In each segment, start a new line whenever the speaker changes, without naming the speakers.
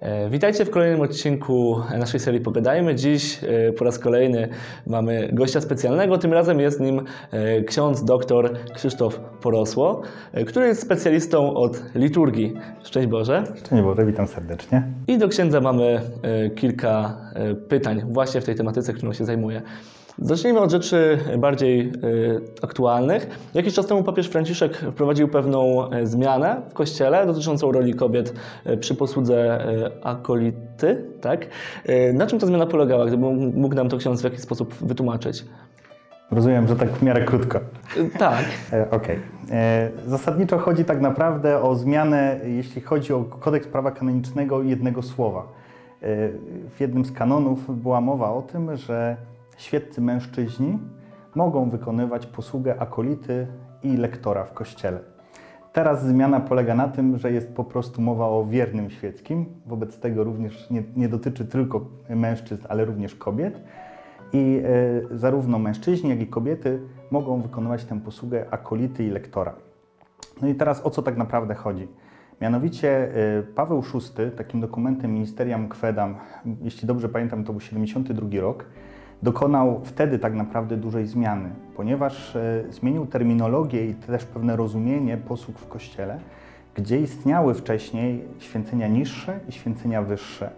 E, Witajcie w kolejnym odcinku naszej serii Pogadajmy. Dziś e, po raz kolejny mamy gościa specjalnego. Tym razem jest nim e, ksiądz doktor Krzysztof Porosło, który jest specjalistą od liturgii. Szczęść Boże.
Szczęść Boże, witam serdecznie.
I do księdza mamy kilka pytań właśnie w tej tematyce, którą się zajmuje. Zacznijmy od rzeczy bardziej e, aktualnych. Jakiś czas temu papież Franciszek wprowadził pewną e, zmianę w Kościele dotyczącą roli kobiet e, przy posłudze e, akolity. Tak? Na czym ta zmiana polegała? Gdyby mógł nam to ksiądz w jakiś sposób wytłumaczyć.
Rozumiem, że tak w miarę krótko.
Tak.
Okej. E, Zasadniczo chodzi tak naprawdę o zmianę, jeśli chodzi o kodeks prawa kanonicznego, jednego słowa. W jednym z kanonów była mowa o tym, że świeccy mężczyźni mogą wykonywać posługę akolity i lektora w kościele. Teraz zmiana polega na tym, że jest po prostu mowa o wiernym świeckim. Wobec tego również nie, nie dotyczy tylko mężczyzn, ale również kobiet. I e, zarówno mężczyźni, jak i kobiety mogą wykonywać tę posługę akolity i lektora. No i teraz o co tak naprawdę chodzi? Mianowicie e, Paweł VI, takim dokumentem Ministerium Quedam, jeśli dobrze pamiętam, to był 72 rok, dokonał wtedy tak naprawdę dużej zmiany, ponieważ e, zmienił terminologię i też pewne rozumienie posług w Kościele, gdzie istniały wcześniej święcenia niższe i święcenia wyższe.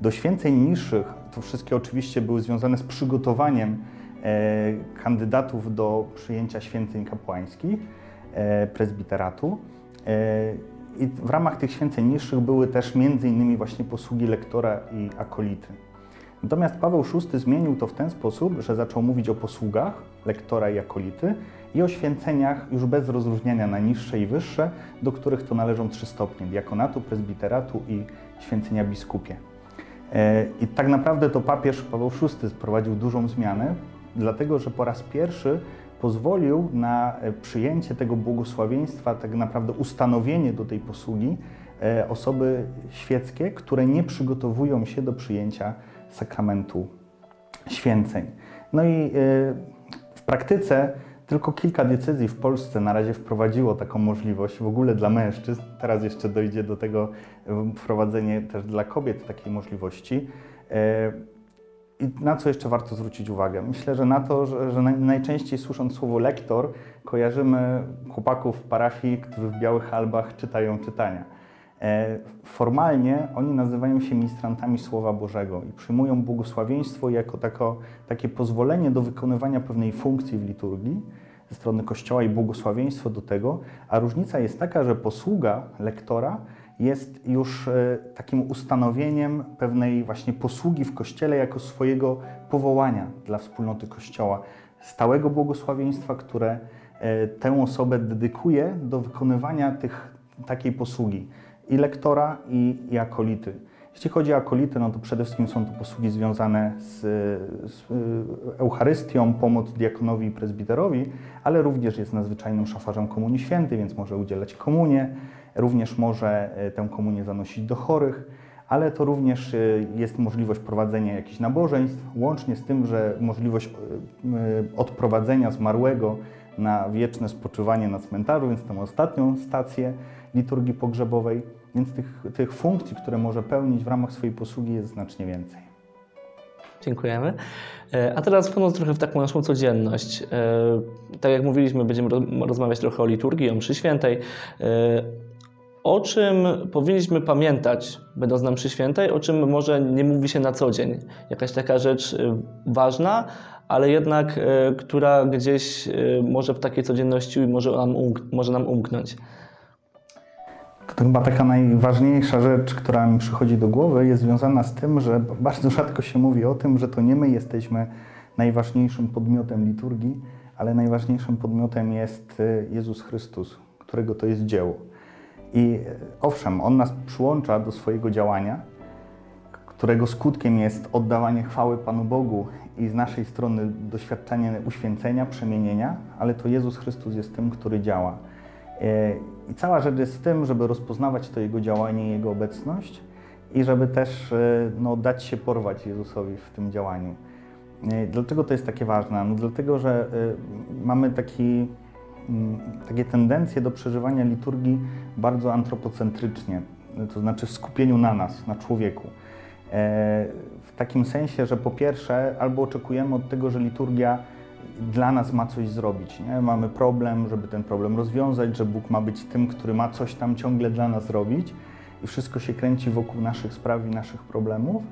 Do święceń niższych, to wszystkie oczywiście były związane z przygotowaniem e, kandydatów do przyjęcia święceń kapłańskich, e, prezbiteratu. I w ramach tych święceń niższych były też między innymi właśnie posługi lektora i akolity. Natomiast Paweł VI zmienił to w ten sposób, że zaczął mówić o posługach lektora i akolity i o święceniach już bez rozróżniania na niższe i wyższe, do których to należą trzy stopnie diakonatu, prezbiteratu i święcenia biskupie. E, I tak naprawdę to papież Paweł VI sprowadził dużą zmianę, dlatego że po raz pierwszy pozwolił na e, przyjęcie tego błogosławieństwa, tak naprawdę ustanowienie do tej posługi osoby świeckie, które nie przygotowują się do przyjęcia sakramentu święceń. No i e, w praktyce tylko kilka diecezji w Polsce na razie wprowadziło taką możliwość w ogóle dla mężczyzn. Teraz jeszcze dojdzie do tego e, wprowadzenie też dla kobiet takiej możliwości. E, I na co jeszcze warto zwrócić uwagę? Myślę, że na to, że, że naj- najczęściej słysząc słowo lektor, kojarzymy chłopaków w parafii, którzy w białych albach czytają czytania. E, Formalnie oni nazywają się ministrantami Słowa Bożego i przyjmują błogosławieństwo jako tako, takie pozwolenie do wykonywania pewnej funkcji w liturgii ze strony Kościoła i błogosławieństwo do tego, a różnica jest taka, że posługa lektora jest już e, takim ustanowieniem pewnej właśnie posługi w Kościele jako swojego powołania dla wspólnoty Kościoła, stałego błogosławieństwa, które e, tę osobę dedykuje do wykonywania tych, takiej posługi i lektora, i, i akolity. Jeśli chodzi o akolity, no to przede wszystkim są to posługi związane z, z Eucharystią, pomoc diakonowi i prezbiterowi, ale również jest nadzwyczajnym szafarzem Komunii Świętej, więc może udzielać komunię, również może e, tę komunię zanosić do chorych, ale to również e, jest możliwość prowadzenia jakichś nabożeństw, łącznie z tym, że możliwość odprowadzenia zmarłego na wieczne spoczywanie na cmentarzu, więc tę ostatnią stację liturgii pogrzebowej, więc tych, tych funkcji, które może pełnić w ramach swojej posługi jest znacznie więcej.
Dziękujemy. E, A teraz wchodząc trochę w taką naszą codzienność. e, Tak jak mówiliśmy, będziemy roz- rozmawiać trochę o liturgii, o mszy świętej. O czym powinniśmy pamiętać, będąc na mszy świętej, o czym może nie mówi się na co dzień? Jakaś taka rzecz e, ważna, ale jednak, e, która gdzieś e, może w takiej codzienności może nam, umk- może nam umknąć.
To chyba taka najważniejsza rzecz, która mi przychodzi do głowy, jest związana z tym, że bardzo rzadko się mówi o tym, że to nie my jesteśmy najważniejszym podmiotem liturgii, ale najważniejszym podmiotem jest y, Jezus Chrystus, którego to jest dzieło. I owszem, On nas przyłącza do swojego działania, którego skutkiem jest oddawanie chwały Panu Bogu i z naszej strony doświadczenie uświęcenia, przemienienia, ale to Jezus Chrystus jest tym, który działa. E, I cała rzecz jest w tym, żeby rozpoznawać to Jego działanie Jego obecność i żeby też e, no, dać się porwać Jezusowi w tym działaniu. E, Dlaczego to jest takie ważne? No, dlatego, że mamy taki, takie tendencje do przeżywania liturgii bardzo antropocentrycznie. to znaczy w skupieniu na nas, na człowieku. E, w takim sensie, że po pierwsze, albo oczekujemy od tego, że liturgia dla nas ma coś zrobić. Nie? Mamy problem, żeby ten problem rozwiązać, że Bóg ma być tym, który ma coś tam ciągle dla nas robić i wszystko się kręci wokół naszych spraw i naszych problemów.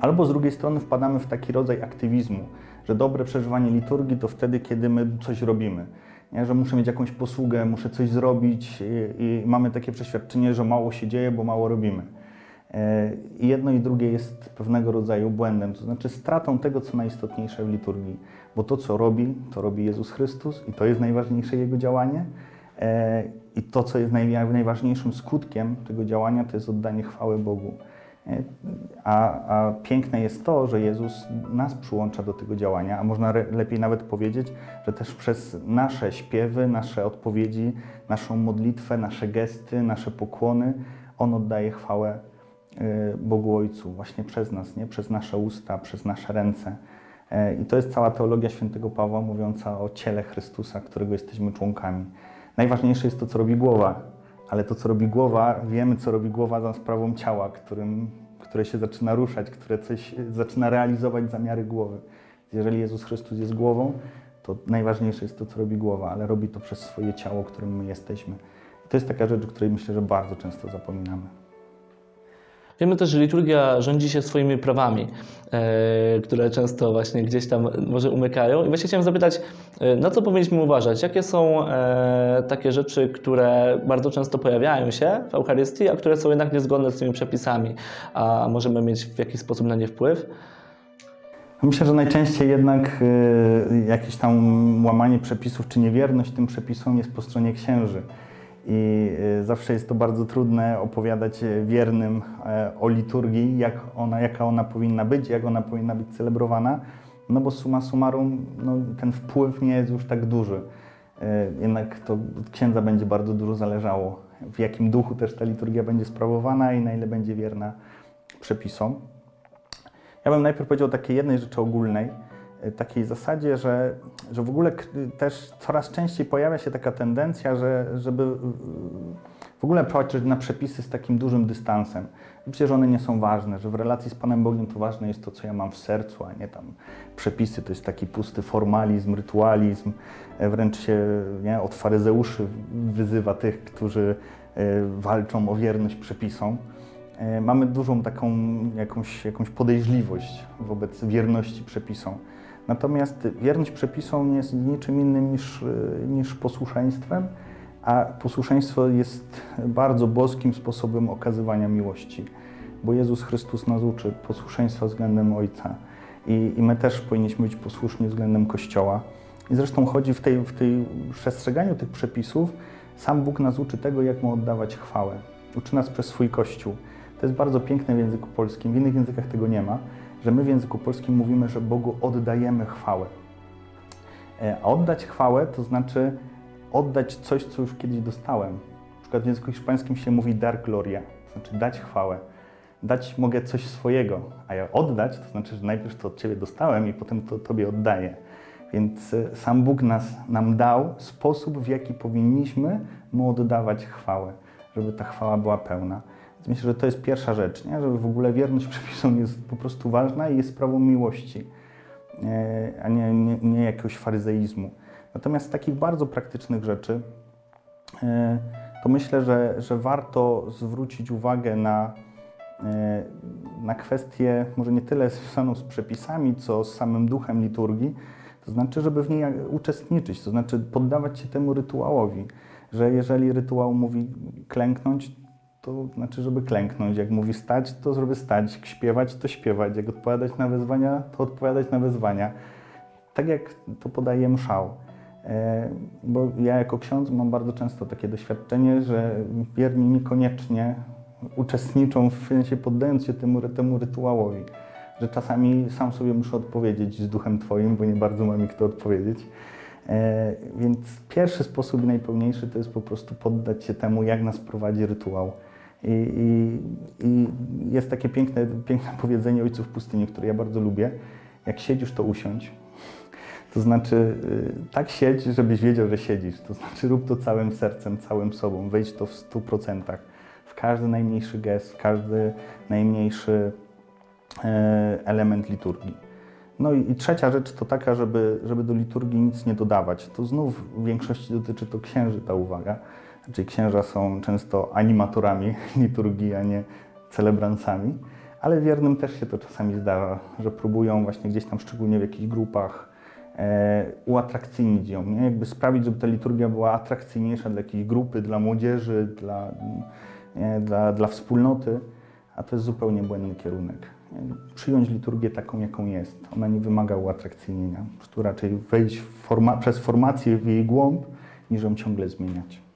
Albo z drugiej strony wpadamy w taki rodzaj aktywizmu, że dobre przeżywanie liturgii to wtedy, kiedy my coś robimy. Nie? Że muszę mieć jakąś posługę, muszę coś zrobić i, i mamy takie przeświadczenie, że mało się dzieje, bo mało robimy. E, I jedno i drugie jest pewnego rodzaju błędem, to znaczy stratą tego, co najistotniejsze w liturgii. Bo to, co robi, to robi Jezus Chrystus i to jest najważniejsze Jego działanie. E, I to, co jest najważniejszym skutkiem tego działania, to jest oddanie chwały Bogu. A, a, piękne jest to, że Jezus nas przyłącza do tego działania, a można lepiej nawet powiedzieć, że też przez nasze śpiewy, nasze odpowiedzi, naszą modlitwę, nasze gesty, nasze pokłony, On oddaje chwałę e, Bogu Ojcu właśnie przez nas, nie? przez nasze usta, przez nasze ręce. E, I to jest cała teologia świętego Pawła mówiąca o ciele Chrystusa, którego jesteśmy członkami. Najważniejsze jest to, co robi głowa, ale to, co robi głowa, wiemy, co robi głowa za sprawą ciała, którym, które się zaczyna ruszać, które coś zaczyna realizować zamiary głowy. Jeżeli Jezus Chrystus jest głową, to najważniejsze jest to, co robi głowa, ale robi to przez swoje ciało, którym my jesteśmy. To jest taka rzecz, o której myślę, że bardzo często zapominamy.
Wiemy też, że liturgia rządzi się swoimi prawami, e, które często właśnie gdzieś tam może umykają. I właśnie chciałem zapytać, e, na co powinniśmy uważać? Jakie są e, takie rzeczy, które bardzo często pojawiają się w Eucharystii, a które są jednak niezgodne z tymi przepisami, a możemy mieć w jakiś sposób na nie wpływ?
Myślę, że najczęściej jednak jakieś tam łamanie przepisów czy niewierność tym przepisom jest po stronie księży i y, zawsze jest to bardzo trudne opowiadać wiernym e, o liturgii, jak ona, jaka ona powinna być, jak ona powinna być celebrowana, no bo summa summarum no, ten wpływ nie jest już tak duży. Jednak to od księdza będzie bardzo dużo zależało, w jakim duchu też ta liturgia będzie sprawowana i na ile będzie wierna przepisom. Ja bym najpierw powiedział o takiej jednej rzeczy ogólnej, Y, takiej zasadzie, że, że w ogóle też coraz częściej pojawia się taka tendencja, że, żeby w ogóle patrzeć na przepisy z takim dużym dystansem. Że one nie są ważne, że w relacji z Panem Bogiem to ważne jest to, co ja mam w sercu, a nie tam przepisy. To jest taki pusty formalizm, rytualizm. E, wręcz się nie, od faryzeuszy wyzywa tych, którzy e, walczą o wierność przepisom. E, mamy dużą taką jakąś, jakąś podejrzliwość wobec wierności przepisom. Natomiast wierność przepisom nie jest niczym innym niż, e, niż posłuszeństwem, a posłuszeństwo jest bardzo boskim sposobem okazywania miłości, bo Jezus Chrystus nas uczy posłuszeństwa względem Ojca i, i my też powinniśmy być posłuszni względem Kościoła. I zresztą chodzi w tej, w tej przestrzeganiu tych przepisów, sam Bóg nas uczy tego, jak mu oddawać chwałę. Uczy nas przez swój Kościół. To jest bardzo piękne w języku polskim, w innych językach tego nie ma że my w języku polskim mówimy, że Bogu oddajemy chwałę. E, a oddać chwałę to znaczy oddać coś, co już kiedyś dostałem. Na przykład w języku hiszpańskim się mówi dar gloria, to znaczy dać chwałę. Dać mogę coś swojego, a ja oddać to znaczy, że najpierw to od Ciebie dostałem i potem to Tobie oddaję. Więc e, sam Bóg nas, nam dał sposób, w jaki powinniśmy Mu oddawać chwałę, żeby ta chwała była pełna. Więc myślę, że to jest pierwsza rzecz, nie? żeby w ogóle wierność przepisom jest po prostu ważna i jest sprawą miłości, e, a nie, nie, nie jakiegoś faryzeizmu. Natomiast z takich bardzo praktycznych rzeczy, e, to myślę, że, że warto zwrócić uwagę na, e, na kwestię może nie tyle związaną z przepisami, co z samym duchem liturgii, to znaczy, żeby w niej uczestniczyć, to znaczy poddawać się temu rytuałowi, że jeżeli rytuał mówi klęknąć, to znaczy, żeby klęknąć. Jak mówi stać, to żeby stać. Śpiewać, to śpiewać. Jak odpowiadać na wezwania, to odpowiadać na wezwania. Tak jak to podaje mszał. E, bo ja jako ksiądz mam bardzo często takie doświadczenie, że wierni niekoniecznie uczestniczą w sensie poddając się temu, temu rytuałowi. Że czasami sam sobie muszę odpowiedzieć z duchem Twoim, bo nie bardzo ma mi kto odpowiedzieć. E, więc pierwszy sposób najpełniejszy to jest po prostu poddać się temu, jak nas prowadzi rytuał. I, i, I, jest takie piękne, piękne powiedzenie ojców pustyni, które ja bardzo lubię. Jak siedzisz, to usiądź. To znaczy, y, tak siedź, żebyś wiedział, że siedzisz. To znaczy, rób to całym sercem, całym sobą. Wejdź to w stu procentach. W każdy najmniejszy gest, każdy najmniejszy e, element liturgii. No i trzecia rzecz to taka, żeby, żeby do liturgii nic nie dodawać. To znów w większości dotyczy to księży ta uwaga. Czyli księża są często animatorami liturgii, a nie celebrancami. Ale wiernym też się to czasami zdarza, że próbują właśnie gdzieś tam, szczególnie w jakichś grupach, e, uatrakcyjnić ją, nie? jakby sprawić, żeby ta liturgia była atrakcyjniejsza dla jakiejś grupy, dla młodzieży, dla, nie? dla, dla wspólnoty, a to jest zupełnie błędny kierunek. Przyjąć liturgię taką, jaką jest. Ona nie wymaga uatrakcyjnienia. Prostu raczej wejść forma, przez formację w jej głąb, niż ją ciągle zmieniać.